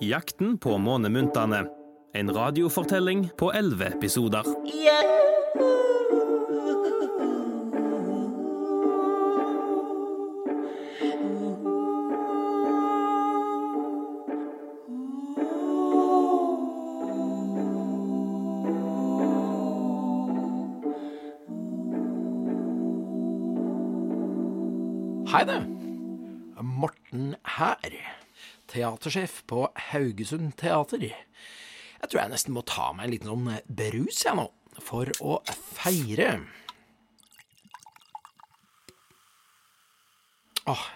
Jakten på månemuntene'. En radiofortelling på elleve episoder. Hei det. Morten her. Teatersjef på Haugesund Teater. Jeg tror jeg nesten må ta meg en liten sånn brus, jeg nå, for å feire. Åh.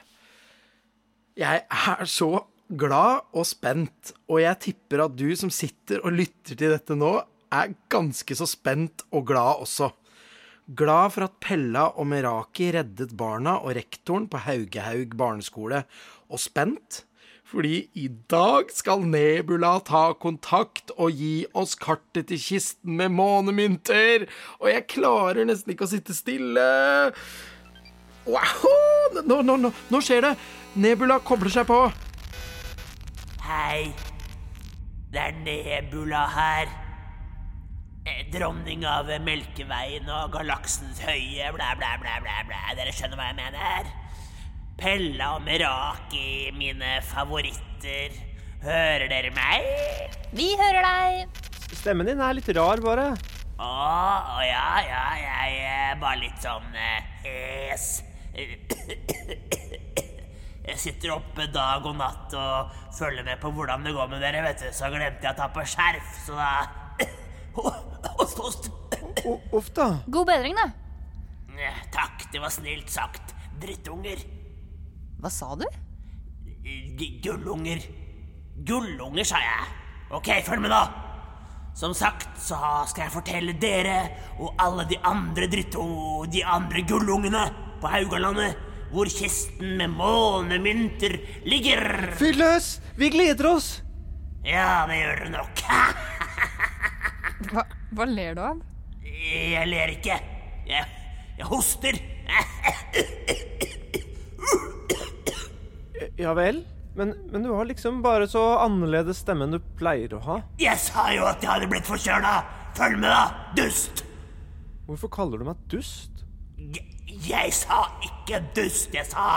Jeg er så glad og spent, og jeg tipper at du som sitter og lytter til dette nå, er ganske så spent og glad også. Glad for at Pella og Meraki reddet barna og rektoren på Haugehaug barneskole, og spent fordi i dag skal Nebula ta kontakt og gi oss kartet til kisten med månemynter, og jeg klarer nesten ikke å sitte stille. Wow! Nå, nå, nå, nå skjer det! Nebula kobler seg på. Hei, det er Nebula her. Eh, Dronning av Melkeveien og galaksens høye, blæ, blæ, blæ, blæ. Dere skjønner hva jeg mener? Pella og Meraki, mine favoritter. Hører dere meg? Vi hører deg. Stemmen din er litt rar, bare. Å, å ja, ja, jeg er bare litt sånn eh, hes. Jeg sitter oppe dag og natt og følger med på hvordan det går med dere, vet du. Så glemte jeg å ta på skjerf, så da Host, host. Uff da. God bedring, da. Eh, Takk, det var snilt sagt. Drittunger. Hva sa du? Gullunger. Gullunger, sa jeg. Ok, følg med, da. Som sagt så skal jeg fortelle dere og alle de andre dritto... De andre gullungene på Haugalandet hvor kisten med månemynter ligger. Fyll løs! Vi gleder oss! Ja, det gjør dere nok. Hva, hva ler du av? Jeg ler ikke. Jeg, jeg hoster. Ja vel? Men, men du har liksom bare så annerledes stemme enn du pleier å ha. Jeg sa jo at jeg hadde blitt forkjøla. Følg med, da, dust. Hvorfor kaller du meg dust? Jeg, jeg sa ikke dust, jeg sa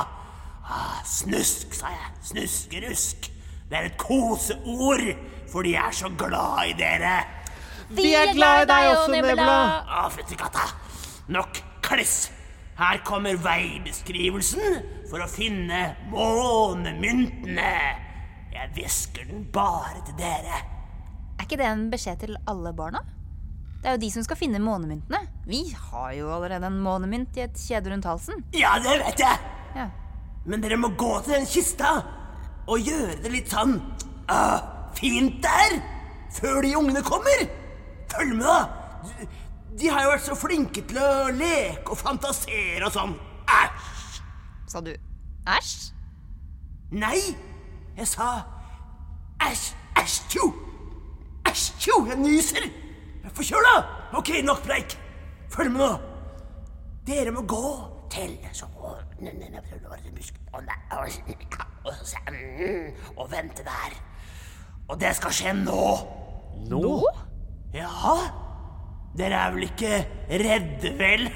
ah, snusk, sa jeg. Snuskerusk. Det er et koseord, for jeg er så glad i dere. Vi er glad i deg også, Nebula. Å, fytti katta. Nok kliss. Her kommer veibeskrivelsen for å finne månemyntene. Jeg hvisker den bare til dere. Er ikke det en beskjed til alle barna? Det er jo de som skal finne månemyntene. Vi har jo allerede en månemynt i et kjede rundt halsen. Ja, det vet jeg. Ja. Men dere må gå til den kista og gjøre det litt sånn uh, fint der før de ungene kommer. Følg med, da. De, har jo vært så flinke til å leke og fantasere og sånn. Æsj! Sa du æsj? Nei, jeg sa æsj, æsj, tjo. Æsj, tjo, jeg nyser. Jeg er forkjøla. Ok, nok preik. Følg med nå. Dere må gå til så mm, Og vente der. Og det skal skje nå. Nå? Ja? Dere er vel ikke redde, vel?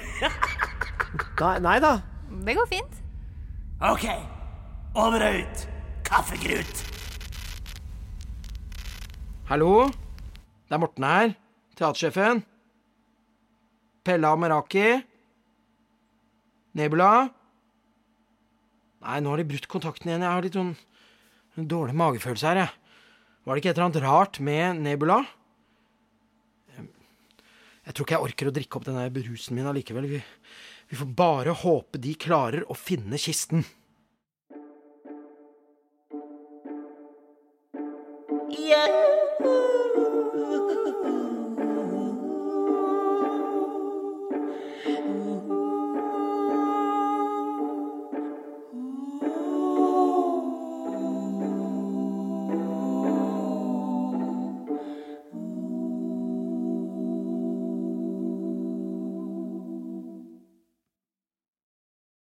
Nei, nei da. Det går fint. Ok, over og ut. Kaffegrut. Hallo? Det er Morten her. Teatersjefen. Pella og Meraki. Nebula. Nei, nå har de brutt kontakten igjen. Jeg har litt sånn en dårlig magefølelse her, jeg. Var det ikke et eller annet rart med Nebula? Jeg tror ikke jeg orker å drikke opp denne brusen min allikevel. Vi, vi får bare håpe de klarer å finne kisten. Yeah.